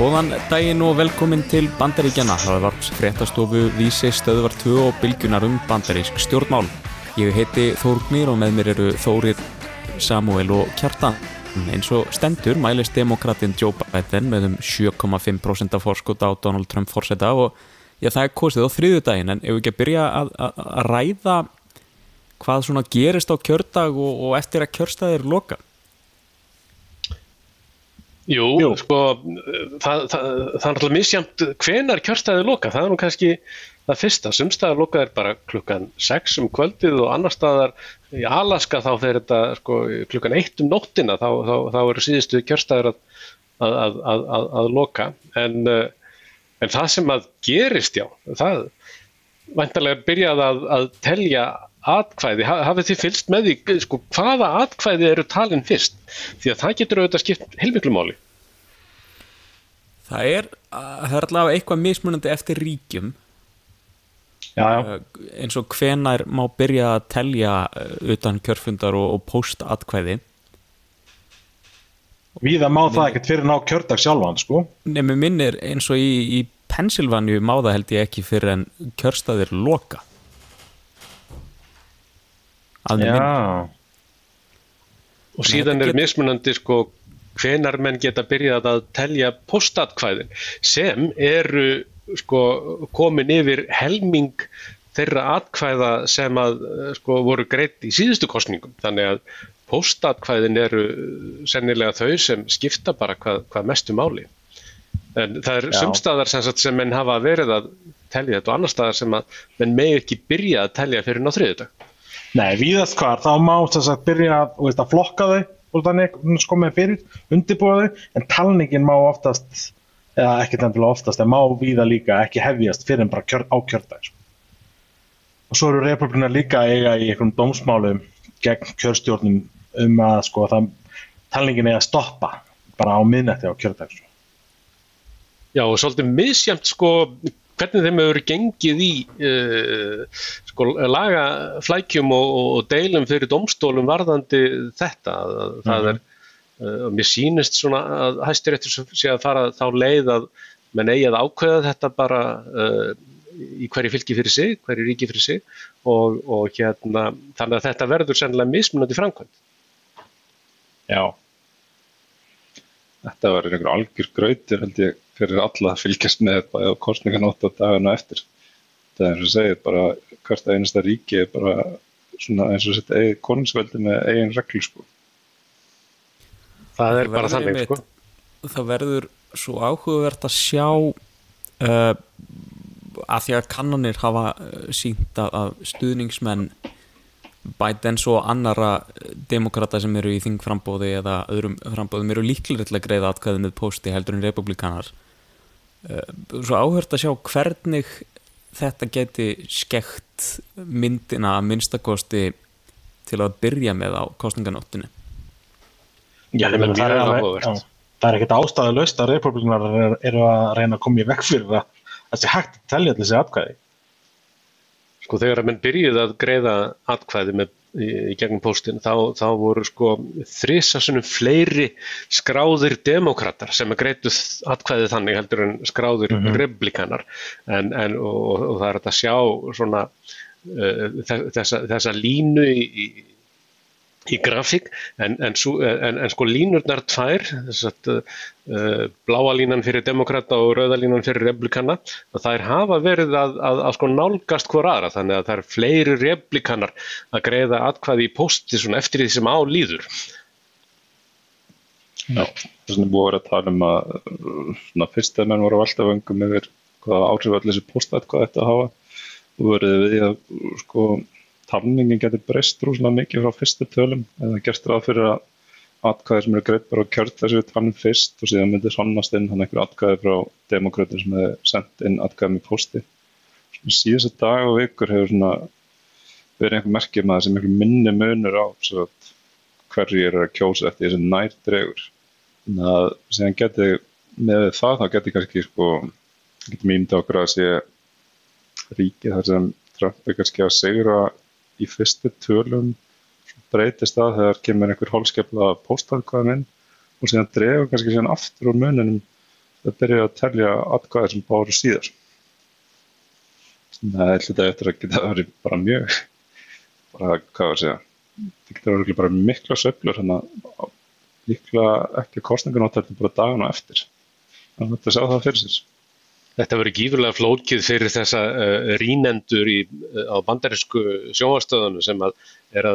Góðan daginn og velkomin til Bandaríkjana. Það var fréttastofu Vísi stöðvar 2 og bylgjunar um bandarísk stjórnmál. Ég heiti Þórgnir og með mér eru Þórir, Samuel og Kjartan. Eins og stendur mælist demokratin Joe Biden með um 7,5% af fórskóta á Donald Trump fórseta og já, það er kostið á þriðu daginn en ef við ekki að byrja að, að, að ræða hvað svona gerist á kjördag og, og eftir að kjörstaðir loka. Jú, Jú. sko, það, það, það er alltaf misjamt hvenar kjörstæði loka, það er nú kannski það fyrsta, sumstæðar loka er bara klukkan 6 um kvöldið og annar staðar í Alaska þá þegar þetta sko, klukkan 1 um nóttina þá, þá, þá eru síðustu kjörstæðir að, að, að, að loka. En, en það sem að gerist já, það væntalega byrjað að telja atkvæði, hafið þið fylst með því sko, hvaða atkvæði eru talin fyrst? Því að það getur auðvitað skipt heilmiklu máli. Það er, það er allavega eitthvað mismunandi eftir ríkjum. Já, já. eins og hvenar má byrja að telja utan kjörfundar og, og postatkvæði Víða má það ekkert fyrir ná kjördag sjálfan sko. Nefnum minnir eins og í, í Pennsylvania má það held ég ekki fyrir en kjörstaðir loka Já. Og síðan er mismunandi sko hvenar menn geta byrjað að telja postatkvæðin sem eru sko komin yfir helming þeirra atkvæða sem að sko voru greitt í síðustu kostningum þannig að postatkvæðin eru sennilega þau sem skipta bara hvað, hvað mestu máli. En það er sumstaðar sem, sem menn hafa verið að telja þetta og annar staðar sem að menn megi ekki byrja að telja fyrir ná þriðudag Nei, víðast hvar, þá má þess að byrja að, veist, að flokka þau og þannig sko með fyrir, undirbúa þau, en talningin má oftast, eða ekki nefnilega oftast, en má víða líka ekki hefjast fyrir en bara kjör, á kjördag. Sko. Og svo eru republikana líka eiga í einhvern dómsmálum gegn kjörstjórnum um að sko það, talningin er að stoppa bara á miðnætti á kjördag. Sko. Já, og svolítið misjæmt sko hvernig þeim hefur gengið í uh, sko, lagaflækjum og, og deilum fyrir domstólum varðandi þetta. Mm -hmm. er, uh, mér sýnist svona að hæstiréttur sé að fara þá leið að menn eigi að ákveða þetta bara uh, í hverju fylgi fyrir sig, hverju ríki fyrir sig og, og hérna, þannig að þetta verður sennilega mismunandi framkvæmt. Já. Þetta var einhver algjör gröytir held ég fyrir alla að fylgjast með bæði á kostninganótt og dagana eftir. Það er eins og segir bara hvert einasta ríki er bara svona eins og sett eigin konungsveldi með eigin reglu sko. Það er bara þannig sko. Það verður svo áhugavert að sjá uh, að því að kannanir hafa sínt að stuðningsmenn Bidens og annara demokrata sem eru í þingframbóði eða öðrum frambóðum eru líklega til að greiða atkvæði með posti heldur en republikanar Eh, svo áhört að sjá hvernig þetta geti skekt myndina að minnstakosti til að byrja með á kostninganóttinu Já, það, það er alveg það er ekkert ástæðu löst að republikanar eru er að reyna að koma í vekk fyrir að það sé hægt að tellja allir þessi atkvæði Sko þegar að menn byrjuði að greiða atkvæði með í, í gegnum póstin þá, þá voru sko þrísasunum fleiri skráðir demokrater sem að greitu atkvæðið þannig heldur en skráðir mm -hmm. republikanar en, en, og, og það er að sjá svona uh, þessa, þessa línu í, í grafík en, en, en sko línurnar tvær að uh, bláa línan fyrir demokrata og rauða línan fyrir republikana það er hafa verið að, að, að sko nálgast hver aðra þannig að það er fleiri republikanar að greiða atkvæði í posti eftir því sem á líður. Já, þess vegna búið að vera að tala um að svona fyrsta menn voru alltaf vöngum yfir hvaða áhrif allir þessi postatkvæði þetta að hafa og verið við að sko talningin getur breyst rúslega mikið frá fyrstu tölum eða gerst ráð fyrir að atkvæðir sem eru greitt bara á kjört þessu talnum fyrst og síðan myndir sannast inn hann einhver atkvæði frá demokrautin sem hefur sendt inn atkvæði með posti. Síðustu dag og vikur hefur svona verið einhver merkjum að það sem einhver minni munur á hverju er að kjósa eftir þessi nærdregur. Þannig að síðan getur með það þá getur kannski sko, getur mýmd okkur að sé ríkið þar sem Trump er kannski að segra í fyrstu tölum breytist það þegar kemur einhver hólskefla póstalkvæðin inn og síðan drefur kannski síðan aftur úr muninum það byrjaði að telja atkvæðir sem báru síðar. Að þetta eftir að geta verið bara mjög, bara hvað var að segja, þetta getur verið bara mikla söflur að líklega ekki kostningunóttaldi bara dagan og eftir. Þannig að þetta sjá það fyrir sér. Þetta verður gífurlega flókið fyrir þessa uh, rínendur í, uh, á bandarísku sjónvastöðunum sem að er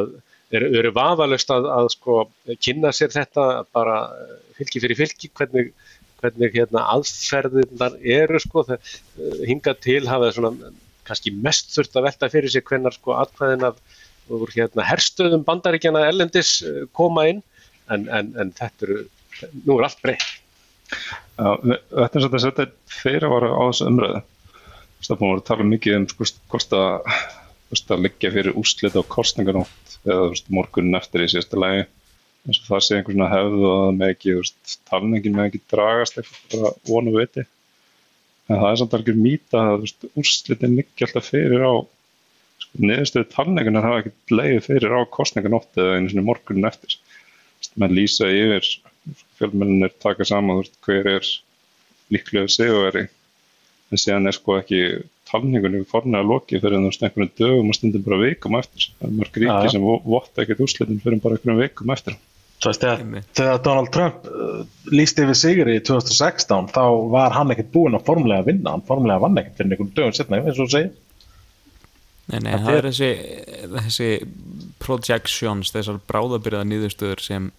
eru er vafalust að, að sko, kynna sér þetta bara uh, fylgi fyrir fylgi hvernig, hvernig hérna, aðferðirnar eru sko, hingað til hafa svona kannski mest þurft að velta fyrir sig hvernar sko atkvæðin af hérna herstöðum bandaríkjana ellendis koma inn en, en, en þetta eru, nú er allt breytt. Við ættum svolítið að setja fyrir að vara á þessu umræðu. Það búin að tala mikið um sko, hvort að, að liggja fyrir úrslit á kostninganótt eða morgunin eftir í síðasta lægi eins og það sé einhvern veginn hefðu og það með ekki, talningin með ekki dragast eitthvað vonu viti. En það er samt alveg mýta að úrslitin liggja alltaf fyrir á sko, niðurstöðu talningunar hafa ekki leiði fyrir á kostninganótt eða einu morgunin eftir. Menn lýsa yfir fjölmennir taka saman veist, hver er líklega sigurveri en síðan er sko ekki talningunni fornlega loki fyrir þú veist einhvern dögum og stundum bara vikum eftir. Það er mörg ríki ja. sem votta ekkert úrslitin fyrir bara einhvern vikum eftir. Þú veist, þegar Donald Trump uh, lísti yfir sigur í 2016 þá var hann ekkert búinn að formlega vinna. Hann formlega vann ekkert fyrir einhvern dögum setna eins og segir. Nei, nei, það er þessi, þessi projections, þessar bráðabyrða nýðustöður sem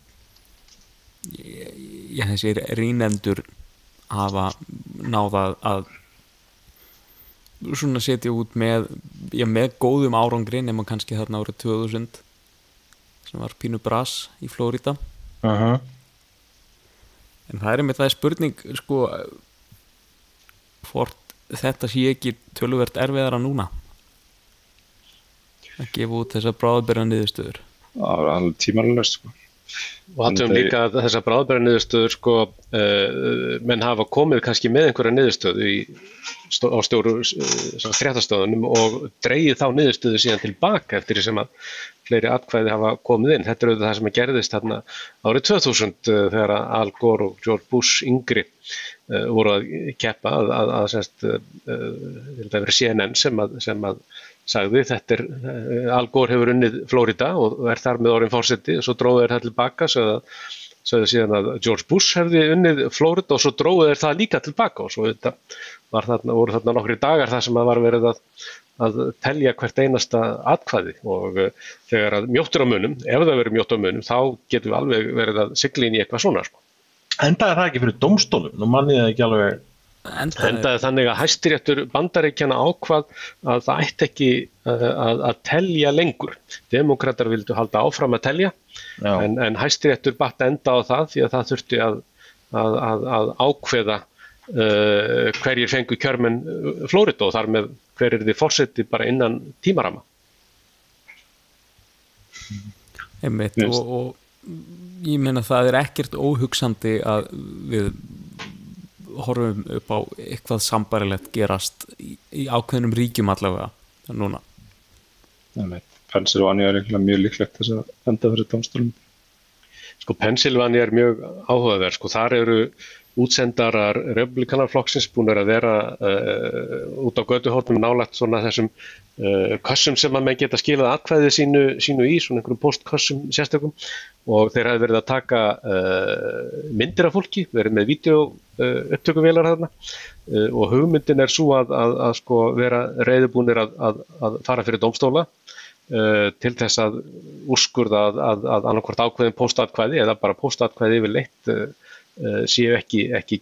já, þessi rínendur hafa náða að svona setja út með já, með góðum árangri nema kannski þarna árið 2000 sem var Pínu Brás í Flórida uh -huh. en það er með það spurning sko hvort þetta sé ekki töluvert erfiðara núna að gefa út þessar bráðbyrja niðurstöður Það er alveg tímarlega sko Og hattum líka að þessar bráðbæra niðurstöður sko, uh, menn hafa komið kannski með einhverja niðurstöðu í, stó, á stjóru uh, fréttastöðunum og dreyið þá niðurstöðu síðan tilbaka eftir því sem að fleiri atkvæði hafa komið inn. Þetta er auðvitað það sem gerðist þarna árið 2000 uh, þegar Al Gore og George Bush yngri voru að keppa að, að, að, að CNN sem að, sem að sagði þetta er, eh, Al Gore hefur unnið Florida og er þar með orðin fórseti og svo dróði þeir það tilbaka sagði, síðan að George Bush hefði unnið Florida og svo dróði þeir það líka tilbaka og svo þarna, voru þarna nokkri dagar þar sem að var verið að, að telja hvert einasta atkvæði. Og uh, þegar að mjóttur á munum, ef það verið mjóttur á munum þá getum við alveg verið að sigla inn í eitthvað svona sko. Enda er það ekki fyrir domstólum, nú manniði það ekki alveg endaði þannig að hæstiréttur bandaríkjana ákvað að það ætti ekki að, uh, að, að telja lengur. Demokrater vildu halda áfram að telja en, en hæstiréttur batt enda á það því að það þurfti að, að ákveða uh, hverjir fengu kjörmenn uh, Flórit og þar með hver er þið fórseti bara innan tímarama. Einmitt og, og ég menna það er ekkert óhugsandi að við horfum upp á eitthvað sambarilegt gerast í, í ákveðnum ríkjum allavega núna. Pennsylvania er mjög líklegt þess að enda fyrir tónstólum Sko Pennsylvania er mjög áhugaverð. Sko þar eru útsendarar republikanarflokksins búin að vera uh, út á göduhórnum nálagt svona þessum uh, kassum sem að menn geta skilað atkvæðið sínu, sínu í, svona einhverjum postkassum sérstökum. Og þeir hafi verið að taka uh, myndir af fólki, verið með videoupptökuvelar þarna. Og hugmyndin er svo að, að, að sko vera reyðubúnir að, að fara fyrir domstóla til þess að úrskurða að annarkvort ákveðin postatkvæði eða bara postatkvæði yfir leitt séu ekki, ekki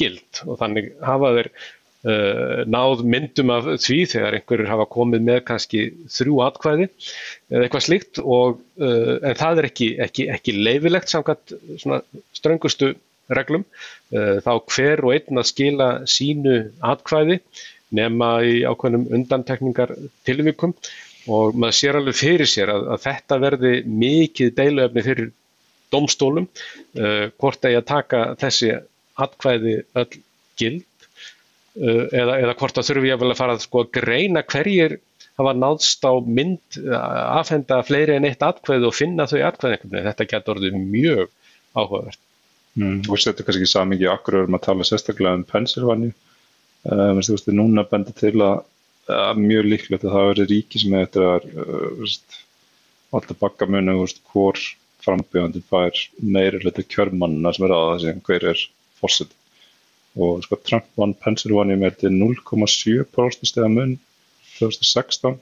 gild. Og þannig hafa þeir uh, náð myndum af því þegar einhverjur hafa komið með kannski þrjú atkvæði eða eitthvað slíkt. Og, uh, en það er ekki, ekki, ekki leifilegt samkvæmt ströngustu reglum. Þá hver og einn að skila sínu atkvæði nema í ákveðnum undantekningar tilvíkum og maður sér alveg fyrir sér að, að þetta verði mikið deiluefni fyrir domstólum uh, hvort að taka þessi atkvæði öll gild uh, eða, eða hvort það þurfi að fara að sko, greina hverjir hafa náðst á mynd aðfenda fleiri en eitt atkvæði og finna þau atkvæði. Þetta getur orðið mjög áhugavert. Mm, og setur kannski ekki samingi akkur erum að tala sérstaklega um Pennsylvania uh, þú veist, núna bendir til að, að mjög líklegt að það verður ríki sem eftir að uh, alltaf bakka muni hvor frambjöðandi fær meiri hluti kjörmannina sem er aðað sem hver er fórsett og sko Trump vann Pennsylvania með til 0,7% stega mun 2016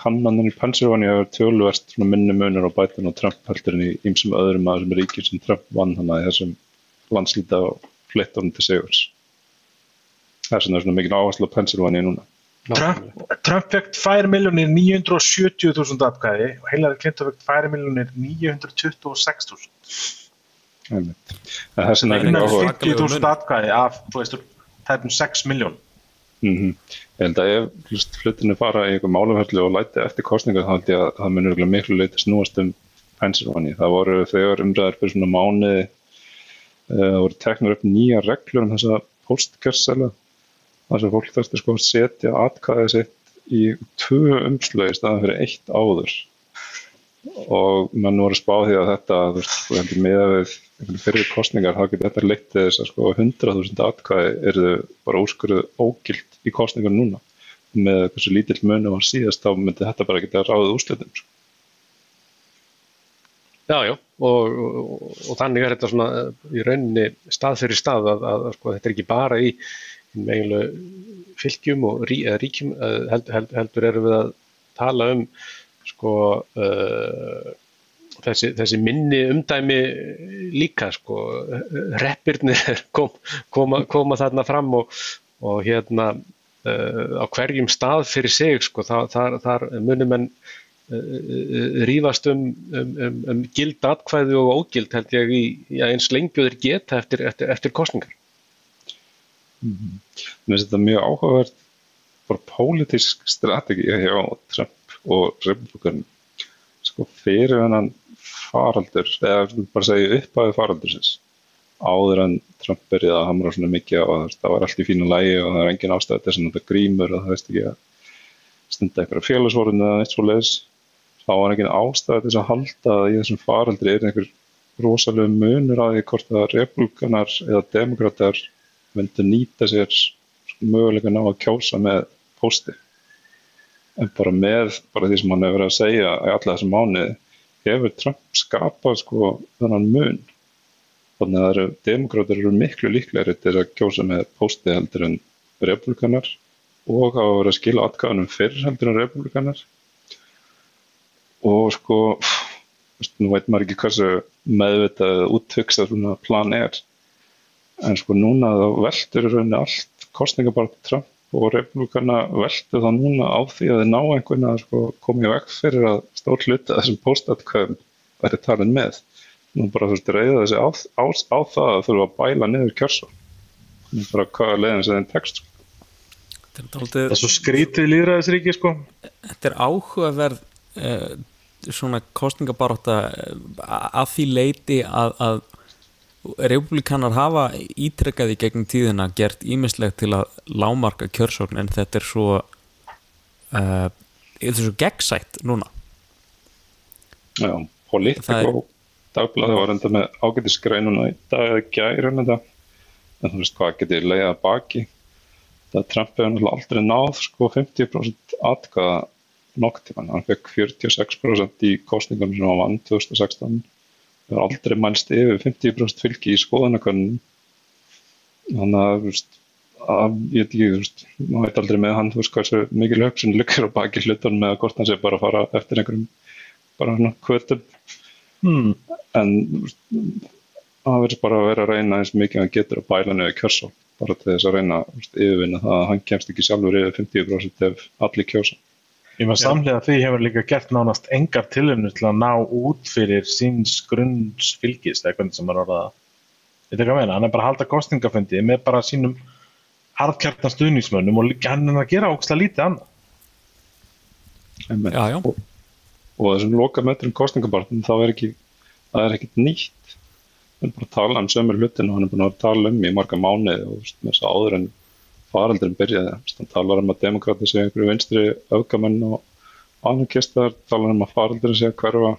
kannaninn í Pennsylvania er tölverst minni munir á bætun og Trump heldur en í ýmsum öðrum aðeins sem ríkir sem Trump vann hann að þessum landslýta og fleittunum til sigurs. Það er svona mikið áherslu á Pennsylvania núna Trump, Trump fekk 2.970.000 atkvæði og Hillary Clinton fekk 2.926.000. Það er ekki áhuga. 50.000 atkvæði af, tæpum 6 miljón. Mm -hmm. Ég held að ef hlutinu fara í einhver málumhörlu og læti eftir kostninga þá held ég að það munur miklu leiti snúast um Pennsylvania. Það voru þegar umræðar fyrir svona það uh, voru teknur upp nýja reglur um þessa postkjörsela þar sem fólk þarfst sko að setja atkvæðið sitt í tvö umslögi staðan fyrir eitt áður og mann voru spáð því að þetta, hendur með við fyrir kostningar, þá getur þetta leitt þess að sko 100.000 atkvæði eru bara úrskuruð ógild í kostningar núna með hversu lítill mönu var síðast, þá myndi þetta bara geta ráðið úrslutum sko. Já, já, og, og, og þannig er þetta svona í rauninni stað fyrir stað að, að, að sko, þetta er ekki bara í eiginlega fylgjum og rí, ríkjum held, held, heldur erum við að tala um sko uh, þessi, þessi minni umdæmi líka sko reppirnir kom, koma, koma þarna fram og, og hérna uh, á hverjum stað fyrir sig sko þar, þar, þar munum en uh, rífast um, um, um, um gild atkvæði og ógild held ég í já, eins lengjuður geta eftir, eftir, eftir kostningar Mm -hmm. Mér finnst þetta mjög áhugavert bara pólitísk strategi hjá Trump og republikanum sko fyrir hennan faraldur, eða bara segja uppæðu faraldursins áður en Trump byrjaði að hamra svona mikið að það var allt í fínu lægi og það er engin ástæði þess að þetta grímur og það veist ekki að stunda eitthvað félagsvorun eða eitt svo leiðis þá var engin ástæði þess að halda að í þessum faraldri er einhver rosalega munur að því hvort að republikanar eða demokrater vildu nýta sér möguleika ná að kjósa með posti en bara með bara því sem hann hefur verið að segja í alla þessum mánuði hefur Trump skapað sko þannan mun. Þannig að demokrátur eru miklu líklegri til að kjósa með posti heldur en republikanar og að vera að skila atkvæðanum fyrr heldur en republikanar og sko nú veit maður ekki hversu meðvitað úttöksað svona plan er en sko núna þá veldur í rauninni allt kostningabartu Trump og republikana veldur það núna á því að þið ná einhvern að sko koma í vekk fyrir að stór hluti að þessum postatkvæðum væri talin með. Nú bara þú veist reyða þessi á, á, á það að þurfa að bæla niður kjörsum. Nú bara hvaða leiðin sem þeim tekst. Það er svo skrítið líðræðisríki sko. Þetta er áhugaverð eh, svona kostningabaróta eh, að því leiti að, að Republikanar hafa ítrekkaði gegn tíðina gert ímislegt til að lámarka kjörsókn en þetta er svo uh, þetta er svo gegnsætt núna. Já, Politico er... dagblæði var enda með ágættisgreinuna í dag eða gæri en þú veist hvað getur leiðað baki. Það Trump hefur aldrei náð sko 50% atkvæða nokk til hann, hann fekk 46% í kostningum sem hann vann 2016 það er aldrei mælst yfir 50% fylgi í skoðanakönnum þannig að, að ég veit ekki, maður veit aldrei með hann, þú veist, hversu mikil högsun lykkar á baki hlutan með að hvort hann sé bara að fara eftir einhverjum bara svona kvötum. Hmm. en það verður bara að vera að reyna eins mikið hann getur að bæla niður kjörsá bara til þess að reyna yfirvinna það að hann kemst ekki sjálfur yfir 50% ef allir kjósa Ég var samlega því hefur líka gert nánast engar tilumnur til að ná út fyrir síns grunns fylgis eða hvernig sem maður orðaða. Þetta er ekki að meina, hann er bara að halda kostningafundi með bara sínum hardkjartan stuðnismönnum og hann er að gera ógslag lítið annað. Já, já. Og, og þessum lokametrum kostningabartum þá er ekki, það er ekkit nýtt. Hann er bara að tala um sömur hlutin og hann er búin að tala um í marga mánuði og með þess að áður en faraldurinn byrjaði. Hann talar um að demokrati séu einhverju vinstri öfgamenn og anarkistar, talar um að faraldurinn séu hverfa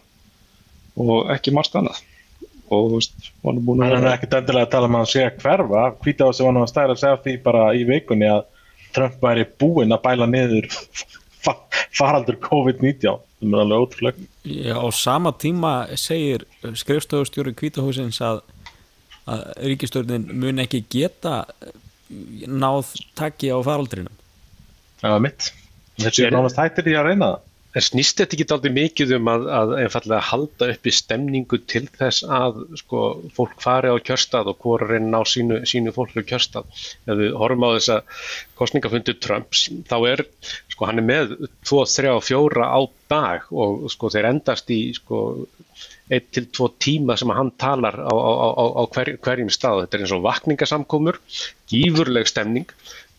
og ekki margt annað. og þú veist, hann er búin að Hann er ekkert endilega að tala um að hann sé að hverfa. Hvita á sig var nú að stæla að segja því bara í vikunni að Trump væri búinn að bæla niður fa faraldur COVID-19. Það er alveg ótrúlega. Já, á sama tíma segir skrifstofustjóri kvítahúsins að, að ríkistjórnin mun ekki geta náð taki á faraldrinum Það var mitt. Þessi er nánast hættir í að reyna það. En snýst þetta ekki aldrei mikið um að, að einfallega halda uppi stemningu til þess að sko, fólk fari á kjörstað og hvora reyna ná sínu, sínu fólk á kjörstað. Ef við horfum á þessa kostningafundu Trumps, þá er, sko, hann er með 2, 3 og 4 á dag og sko, þeir endast í sko, 1 til 2 tíma sem hann talar á, á, á, á hver, hverjum stað. Þetta er eins og vakningasamkomur, gífurleg stemning.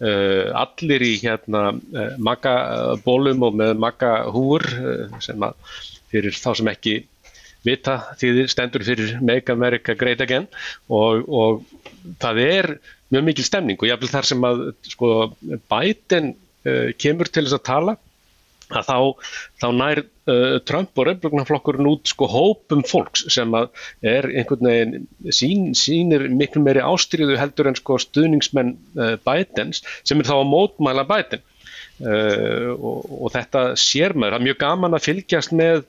Uh, allir í hérna uh, magabólum og með magahúur uh, sem að fyrir þá sem ekki vita því stendur fyrir Make America Great Again og, og það er mjög mikil stemning og jáfnvel þar sem að sko, Biden uh, kemur til þess að tala að þá, þá nær uh, Trump og Republikanflokkurinn út sko hópum fólks sem að er einhvern veginn sín, sínir miklu meiri ástriðu heldur en sko stuðningsmenn uh, Bidens sem er þá að mótmæla Biden. Uh, og, og þetta sér maður, það er mjög gaman að fylgjast með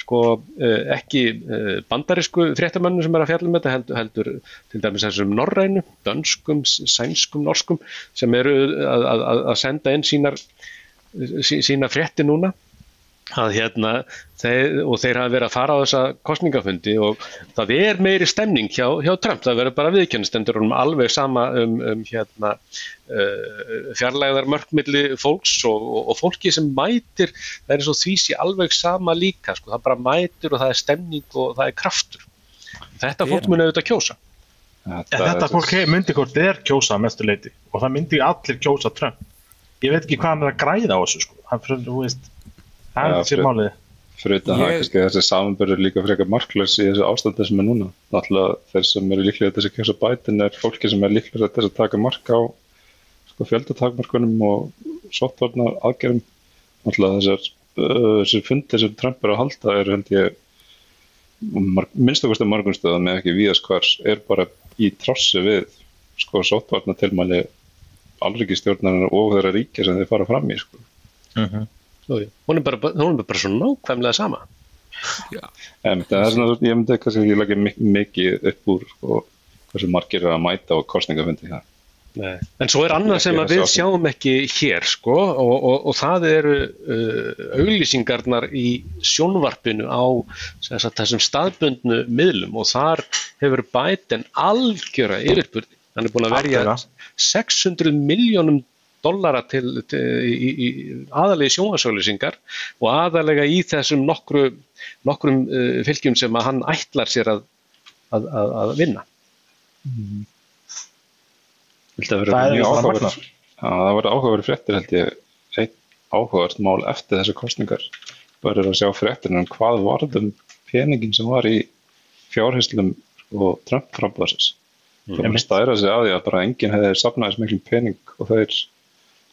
sko uh, ekki uh, bandarísku fréttamönnum sem er að fjalla með þetta heldur, heldur til dæmis þessum norrænu, dönskum, sænskum, norskum sem eru að, að, að senda inn sínar sí- sína frétti núna að hérna þeir, og þeir hafa verið að fara á þessa kostningafundi og það er meiri stemning hjá, hjá Trump, það verður bara viðkjönstendur um alveg sama um, um hérna uh, fjarlæðar mörkmilli fólks og, og, og fólki sem mætir, það er eins og því sé alveg sama líka, sko, það bara mætir og það er stemning og það er kraftur. Þetta fólk mun auðvitað kjósa. En þetta fólk myndi hvort er kjósa að mestu leiti og það myndi allir kjósa Trump. Ég veit ekki hvað hann er að græða á þessu sko. Hann fyrir, þú veist, Já, er sér fyrir- málið. Fyrir þetta Ég- ég... kannski þessi samanbörður líka frekar marklaus í þessu ástandi sem er núna. Náttúrulega þeir sem eru líklega til þess að kjósa bætin er fólki sem er líklega til þess að taka mark á sko, fjöldatakmarkunum og sóttvarnar aðgerðum. Náttúrulega þessar, uh, þessar fundir sem Trump er að halda er held ég minnstakosti margum stöðum með ekki víðast hvers er bara í trossi við sko sóttvarnar tilmæli alríkistjórnarinnar og þeirra ríkja sem þeir fara fram í sko. Svo, já. hún er bara, hún er bara svo nákvæmlega sama En það er svona, ég myndi kannski ekki leggja mik- mikið upp úr sko, hversu margir eru að mæta á kostningafundi það. Nei. En svo er annað sem við sjáum ekki hér sko og, og, og það eru uh, auglýsingarnar í sjónvarpinu á sem sagt, þessum staðbundnu miðlum og þar hefur Biden algjöra yfirburði. Hann er búin að verja Algjörlega. 600 miljónum dollara til, til í, í, í aðalegi sjónvarsauglýsingar og aðalega í þessum nokkru, nokkrum uh, fylgjum sem hann ætlar sér að, að, að, að vinna. Að Það vera er mjög bara áhugaverð. það var áhugaverð fréttir held ég, einn áhugaverð mál eftir þessu kostningar. Bara að sjá fréttir um hvað varðum peningin sem var í fjárhyslum og Trump frambæðsins. Það var að stæra sig að því að bara enginn hefði safnað þess miklum pening og þeir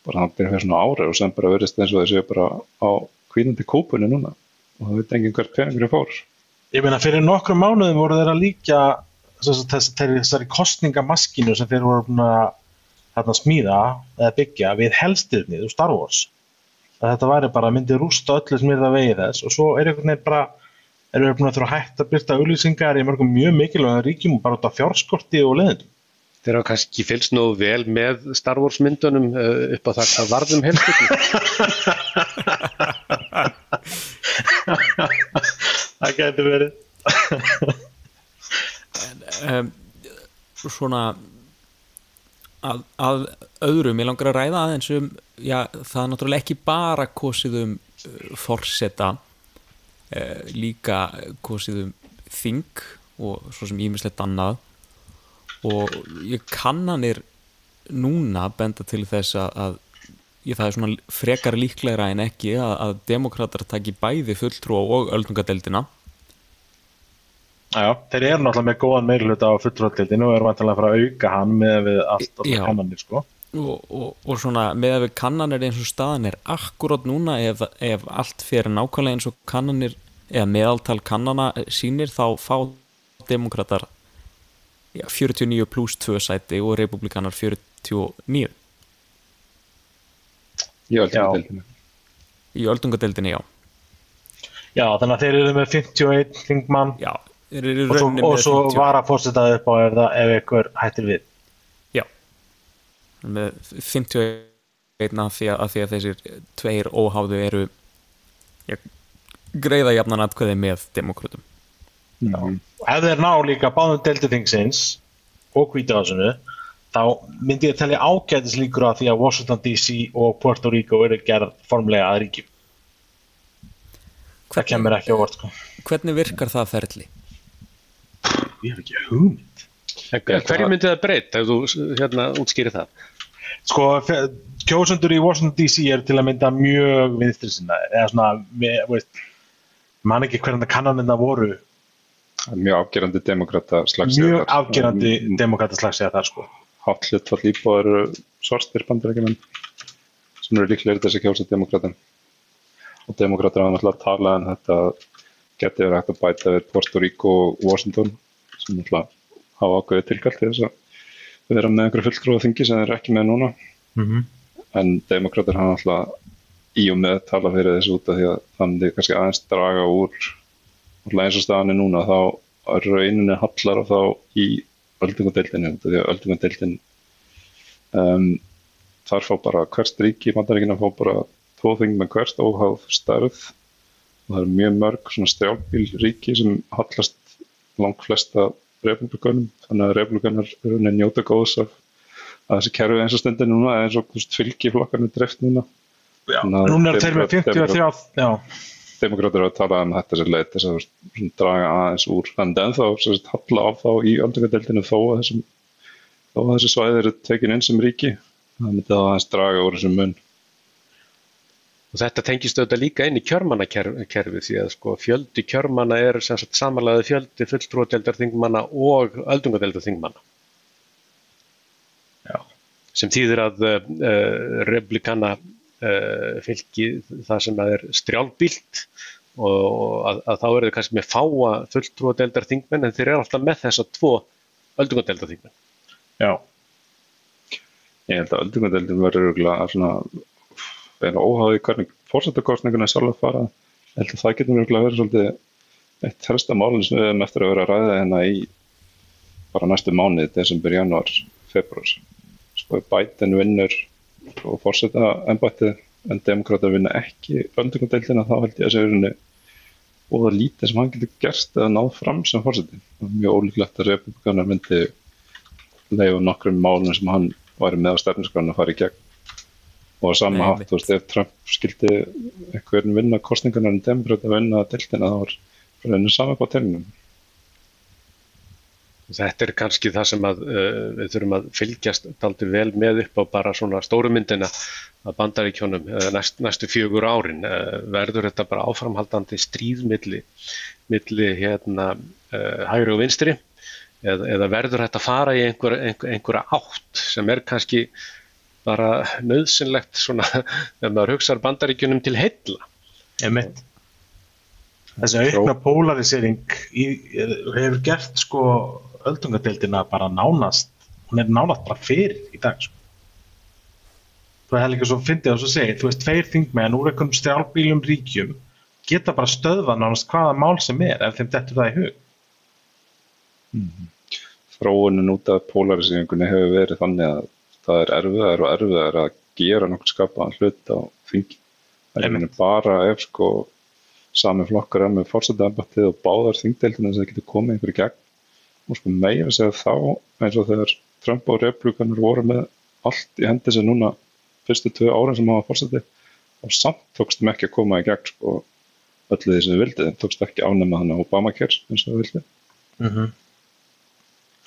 bara hann byrja fyrir svona ári og sem bara verðist eins og þeir séu bara á kvínandi kúpunni núna og það veit enginn hvert peningur fór. Ég meina, fyrir nokkrum mánuðum voru þeir að líka þess, þess, þessari kostningamaskinu sem þeir voru að smíða eða byggja við helstirnið úr Star Wars. Að þetta væri bara, myndi rústa öllu sem er það vegið þess og svo er einhvern veginn bara, erum við búin að þurfa að hætta að byrta auglýsingar í mörgum mjög mikilvægum ríkjum bara út af fjárskorti og leðendum. Þeir hafa kannski fylgst nú vel með Star Wars myndunum uh, upp á það hvað varðum helstutum. Það getur verið. um, svona að, að öðrum, ég langar að ræða aðeins um já, það er náttúrulega ekki bara kosið um uh, forseta uh, líka kosið um þing og svo sem ímislegt annað. Og ég kannanir núna benda til þess að, ég, það er svona frekar líklegra en ekki að, að demokrater taki bæði fulltrú og öldungadeldina Já, þeir eru náttúrulega með góðan meirhluta á fulltrúaldildinu og eru vantilega að fara að auka hann með við allt, allt kannanir, sko. Og, og, og svona með að við kannanir eins og staðan er akkurát núna ef, ef allt fyrir nákvæmlega eins og kannanir eða meðaltal kannana sýnir þá fá demokrater já, 49 pluss 2 sæti og republikanar 49 Ég held Já. að deildinu. í öldungadeildinni, já. Já, þannig að þeir eru með 51 þingmann já þeir eru í og svo, og svo 50 var að fórsetað upp á ef, það, ef ykkur hættir við. Já með 51 af því að, að því að þessir tveir óháðu eru já, greiða jafnan atkvæði með demokratum Mhm. Ef þeir ná líka báðum deildi þingsins og hvítahásinu þá myndi ég telja ágætis líkur á því að Washington DC og Puerto Rico eru gerð formlega að ríkjum. Það kemur ekki á vort, sko. hvernig virkar það ferli? Ég hef ekki hugmynd. Hverju myndi það breyta ef þú hérna útskýrir það? Sko, kjósendur í Washington DC eru til að mynda mjög vinstri sinna, eða svona, með, veist, man ekki hvernig kannanina voru, er Mjög afgerandi demokrata slags. mjög afgerandi demokrataslags eða það, sko. Hlutfall íbúðar eru svartir bandarækjumenn sem eru líklegir til þess að kjósa demokratin. Og demokratir hafa náttúrulega talað en þetta geti verið hægt að bæta við Puerto Rico og Washington sem náttúrulega hafa ákveðið tilkall til þess að vera með einhverju fulltrúa þingi sem þeir eru ekki með núna. Mm -hmm. en demokrater hafa alltaf í og með tala fyrir þessu út af því að þannig kannski aðeins draga úr staðan er núna þá er rauninni hallar og þá í af því að öldungadeildin um, þar fá bara hvert ríki í bandaríkina fá bara tvo þing með hvert óháð stærð og það eru mjög mörg svona strjálbíl ríki sem hallast langt flesta republikanum þannig að rauninni njóta góðs af að þessi kerfi eins og stendur núna eins og fylgiflokkarnir dreift núna. Já, Þannig að núna er þeir með demokrat- 53, já, demokrater eru að tala um þetta sem leið til þess að draga aðeins úr en sagt, halla á þá í öldungadeildinu þó að að þessi svæði eru tekin inn sem ríki. Það myndi það aðeins draga úr þessum mun Og þetta tengist auðvitað líka inn í kjörmannakerfi því að sko fjöldi kjörmanna er sem sagt samanlega fjöldi fulltrúadeildarþingmanna og öldungadeildarþingmanna. Já. Sem þýðir að uh, republikana uh, fylgi það sem að er strjálbílt og að, að þá eru þau kannski með fáa fulltrúadeildarþingmenn en þeir eru alltaf með þessa tvo öldungadeildarþingmenn. já. ég held að öldungadeildin verður örugglega svona eða óháði hvernig fórsetakostningunni sjálf fara ég held að það getur örugglega verið svolítið eitt helsta málinn sem við hefum eftir að vera að ræða hérna í bara næstu mánuði, desember, januar, februar sko Biden vinnur og fórseta embættið en demokrater vinna ekki öldungadeildina þá held ég að segja og það lítið sem hann getur gerst eða náð fram sem fórseti. Það er mjög ólíklegt að republikanar myndi leifa nokkrum málum sem hann væri með á stefniskránu að fara í gegn. Og á sama hátt, þú veist, ef Trump skildi einhvern vinna kostningarnar en demokrater vinna deildina þá var fyrir henni saman på tegnum. Þetta er kannski það sem að, uh, við þurfum að fylgjast daldi vel með upp á bara svona stóru myndina að bandaríkjónum uh, næst, næstu fjögur árin. Uh, verður þetta bara áframhaldandi stríð milli, milli hérna, uh, hægri og vinstri eða, eða verður þetta fara í einhver, einhver, einhverja átt sem er kannski bara nöðsynlegt svona þegar maður hugsaður bandaríkjónum til heilla. Einmitt. Þessi aukna polarisering í, hefur gert sko öldungadeildina bara nánast, hún er nánast bara fyrir í dag sko. Það er líka svo fyndið að svo segja, þú veist, tveir þingmenn úr einhverjum strjálbílum ríkjum geta bara stöðva nánast hvaða mál sem er ef þeim dettur það í hug. Þróunin út af polariseringunni hefur verið þannig að það er erfiðar og erfiðar að gera nokkuð skapaðan hlut á þingi. Það er bara ef sko sami flokkar er með fórsetæmbattið og báðar þingdeildina sem getur komið einhverju gegn og sko meira að segja þá eins og þegar Trump og republikanur voru með allt í hendi sem núna fyrstu tvö árin sem hafa fórsetið og samt tókst þeim ekki að koma í gegn sko öllu því sem þau vildi, þeim tókst ekki ánema þannig Obamacare eins og þau vildi. Mm -hmm.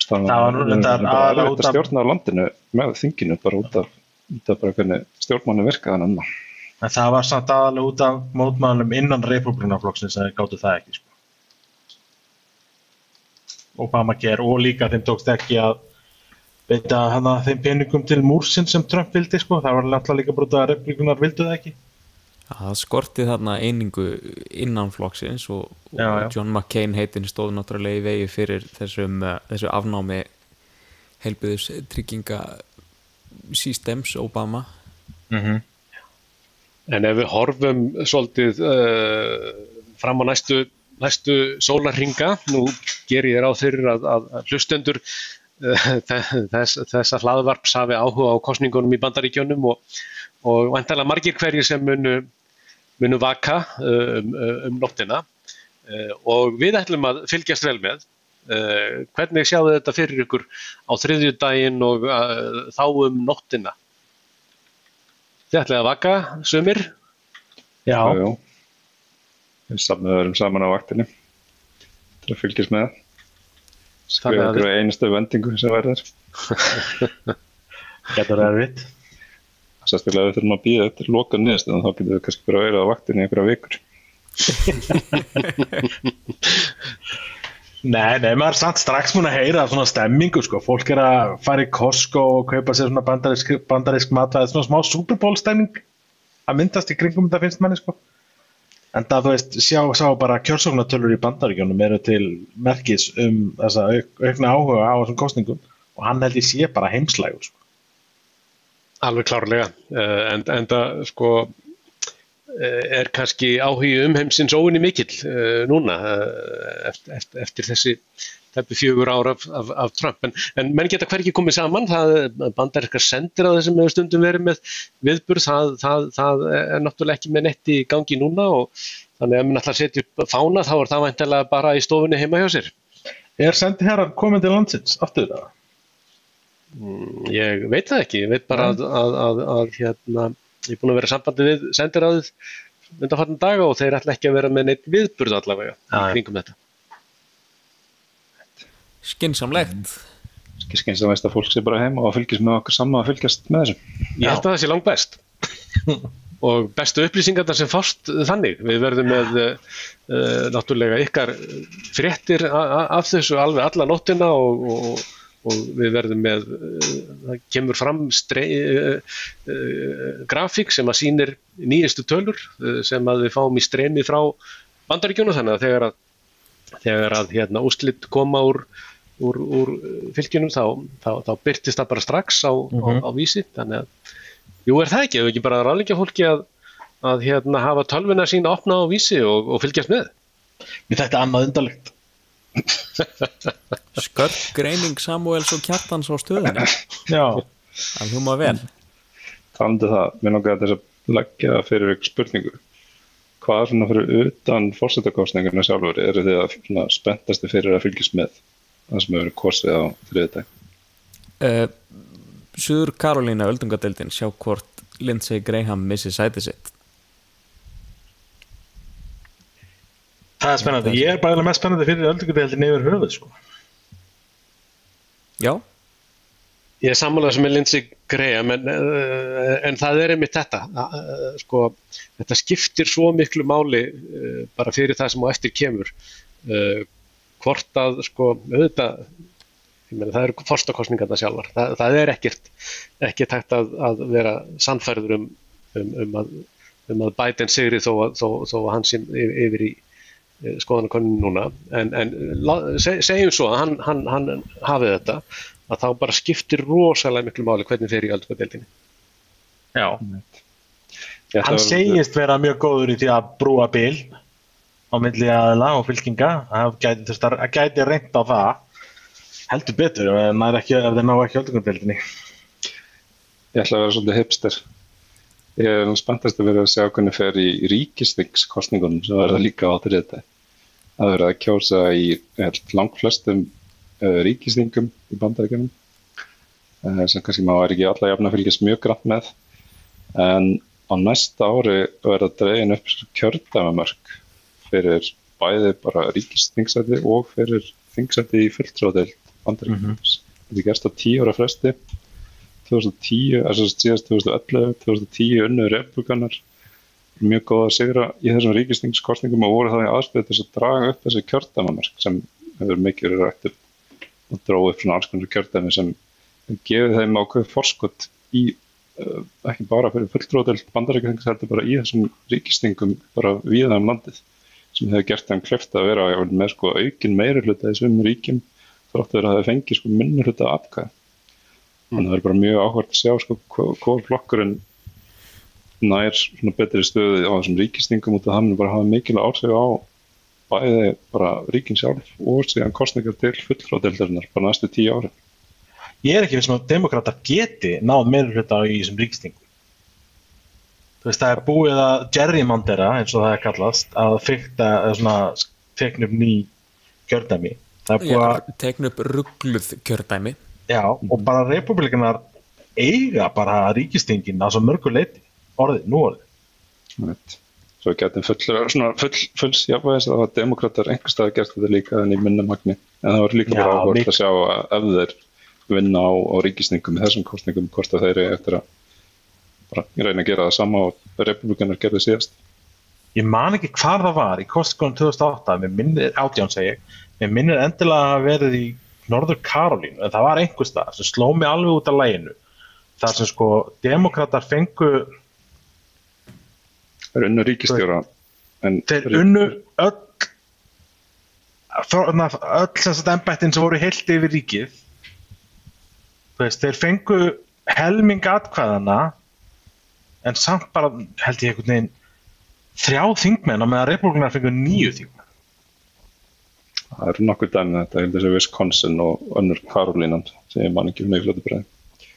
Þannig Það að það er út að stjórna á landinu með þinginu bara út af, út af bara hvernig stjórnmanni virka þannig að En það var samt aðalega út af mótmælum innan republikanaflokksins að þeir gáttu það ekki sko. Obamacare og líka þeim tókst ekki að veita hana þeim peningum til múrsinn sem Trump vildi sko. Það var alltaf líka brútið að republikanar vildu það ekki. Það skorti þarna einingu innan flokksins og, og Já, já. John McCain heitin stóð náttúrulega í vegi fyrir þessum, uh, þessu afnámi heilbyðus trygginga systems Obama Mhm. En ef við horfum svolítið uh, fram á næstu, næstu sólarringa, nú ger ég ráð fyrir að, að að hlustendur uh, þess, þessa hlaðvarps hafi áhuga á kosningunum í bandaríkjónum og, og vantarlega margir hverjir sem munu, munu vaka uh, um, um nóttina uh, og við ætlum að fylgjast vel með. Uh, hvernig sjáðu þetta fyrir ykkur á þriðjudaginn og uh, þá um nóttina? Þið ætlaði að vaka, sumir, Já, Já, já. Við samnaðum saman á vaktinni til að fylgjast með. Þannig Skrifa okkur einustu vendingu sem verður. getur erfitt. Sérstaklega við þurfum að býða eftir loka niðurstöðum þá getum við kannski bara verið á vaktinni í einhverja vikur. Nei, nei, maður er samt strax múin að heyra svona stemmingu, sko. Fólk er að fara í Costco og kaupa sér svona bandarisk, bandarisk matvæð, svona smá Super Bowl stemming að myndast í kringum þetta finnst manni, sko. En það, þú veist, sjá, sjá bara kjörsóknartölur í bandaríkjónum eru til merkis um þessa auk, aukna áhuga á þessum kostningum og hann held ég sé bara heimslægur, sko. Alveg klárlega, uh, en, en það sko uh, er kannski áhugi um heimsins óinni mikill uh, núna eftir, eftir, eftir þessi fjögur ár af, af, af Trump, en, en menn geta hverki komið saman, bandarískar sendir á þessum stundum verið með viðburð, það, það, það er náttúrulega ekki með netti í gangi núna og þannig að menn ætla að setja upp fána þá er það væntanlega bara í stofunni heima hjá sér. Er sendi herran komin til landsins aftur það? Ég veit það ekki, ég veit bara að, að, að, að hérna, ég er búin að vera sambandi við sendiráðið undanfarnar daga og þeir ætla ekki að vera með neitt viðburð allavega já. kringum þetta. Skinsamlegt skynst að fólk sé bara heima og fylgjast með okkur saman að fylgjast með þessu. Ég held að það sé langt best og bestu upplýsingarna sem fást þannig. Við verðum með uh, náttúrulega ykkar fréttir af þessu alveg alla nóttina og, og, og við verðum með, uh, það kemur fram strei, uh, uh, grafík sem að sýnir nýjastu tölur sem að við fáum í streymi frá bandaríkjónu þannig að þegar að, þegar að hérna, úslit koma úr, úr, úr fylgjunum þá, þá, þá byrtist það bara strax á, á, á vísi þannig að Jú, er það ekki? Ef ekki bara ráðleikja fólki að, að hérna, hafa tölvuna sína opna á vísi og, og fylgjast með? Mér þetta annað undarlegt. Skörp greining Samuels og Kjartans á stöðunni Já. Það hljóma vel Talandi um það, mér langar þess að leggja fyrir ykkur spurningu. Hvað er svona fyrir utan fórsetakostninguna sjálfur eru þið að svona spenntasti fyrir að fylgjast með það sem hefur kosið á þriðdag? uh, Suður Karolína öldungadeildin sjá hvort Lindsey Graham missi sæti sitt Það er spennandi. Ég er bara mest spennandi fyrir öldungadeildin yfir höfuð, sko. Já, Ég er sammálaður sem er Lindsey Graham en, en það er einmitt þetta. Sko, þetta skiptir svo miklu máli uh, bara fyrir það sem á eftir kemur. Uh, hvort að, sko, auðvitað, ég meina, það eru forstakostningarna sjálfar. Það, það er ekkert, ekkert hægt að, að vera sannfærður um, um, um, að, um að Biden sigri þó að, þó, þó að hann sem yfir í skoðanakoninu núna en, en segjum svo að hann, hann, hann hafi þetta að þá bara skiptir rosalega miklu máli hvernig fer í öldungadeildinni. Já. Ég Hann að- segist vera mjög góður í því að brúa bil á milli aðila og fylkinga. Það gæti, gæti reynt á það. Heldur betur ef þeir ná ekki, ef þeir ná ekki öldungadeildinni. Ég ætla að vera svolítið hipster. Ég er nú spenntast að vera að sjá hvernig fer í ríkistingskostningunum sem verða líka á þriðdag. Það verða að kjósa í ég held, langflestum uh, ríkistingum í bandaríkjunum uh, sem kannski maður ekki alla jafn að fylgjast mjög grann með. En á næsta ári verða dregin upp kjördæmamörk fyrir bæði bara ríkistingsæti og fyrir þingsæti í fulltróðdeild bandaríkjunum. Þetta er gerst á tíu ára fresti 2010, þess að síðast 2011, 2010 unnu republikanar mjög góða sigra í þessum ríkistingskostningum og voru það í aðspil þess að draga upp þessi kjördæmamark sem hefur mikið verið rætt upp og dróð upp svona alls konar kjördæmi sem gefið þeim ákveð forskot í uh, ekki bara fyrir fulltróðdelt bandarækjaþings heldur bara í þessum ríkistingum bara viða um landið sem hefur gert þeim kleft að vera með sko aukin meiri hluta þessum ríkjum þróttur að það fengi sko minni hluta atkvæð þannig að það er bara mjög áhvert að sjá sko hvað flokkurinn nær svona betri stöðu á þessum ríkistingum út af hann bara hafa mikilvæg árseg á bæði bara ríkin sjálf og síðan kostningar til fulltróðdeldarinnar bara næstu tíu ári Ég er ekki við sem að demokrata geti náð meira hluta í þessum ríkistingum. Þú veist, það er búið að gerrymandera, eins og það er kallast, að fyrta, eða svona, tekna upp ný kjördæmi. Það er búið að, upp ruggluð kjördæmi já, og bara republikanar eiga bara ríkistingin á svo mörgu leiti, orðið, nú orðið. Svo getum full, svona full, fulls jafnvægis að það demokrater einhver stað gert þetta líka en í minna magni. En það var líka Já, bara áhvert líka. að sjá að ef þeir vinna á, á ríkisningum í þessum kostningum hvort að þeir eru eftir að bara reyna að gera það sama og republikanar gerði síðast. Ég man ekki hvar það var í kostningunum 2008, mér minnir, átján ég, mér minnir endilega að verið í Norður Karolínu, en það var einhvers stað sem sló mig alveg út af læginu. þar sem sko demokrater fengu, þeir unnu ríkistjóra þeir unnu öll, öll sem sagt embættin sem voru heilt yfir ríkið, veist, þeir fengu helming atkvæðana en samt bara held ég einhvern veginn þrjá þingmenn á meðan republikanar fengu nýju þingmenn. Það eru nokkur dæmi um þetta, ég held þessi Wisconsin og önnur Karolínan sem ég man ekki um neiflötu breið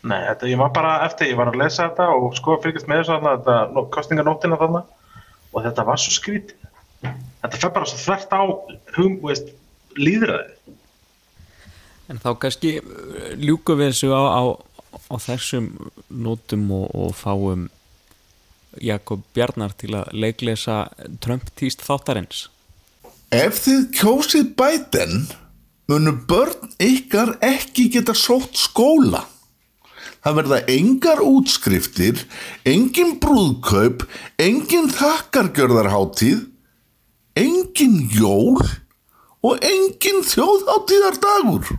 Nei, þetta, ég var bara eftir, ég var að lesa þetta og sko að fylgjast með þessu þarna, þetta, nó- kosninganóttina þarna og þetta var svo skrítið. Þetta fer bara svo þvert á hum, veist, líðræðið. En þá kannski uh, ljúkum við þessu á, á, á þessum nótum og, og fáum Jakob Bjarnar til að leiklesa Trump týst þáttarins. Ef þið kjósið Biden munu börn ykkar ekki geta sótt skóla. Það verða engar útskriftir, engin brúðkaup, engin þakkargjörðarháttíð, engin jól og engin þjóðháttíðardagur.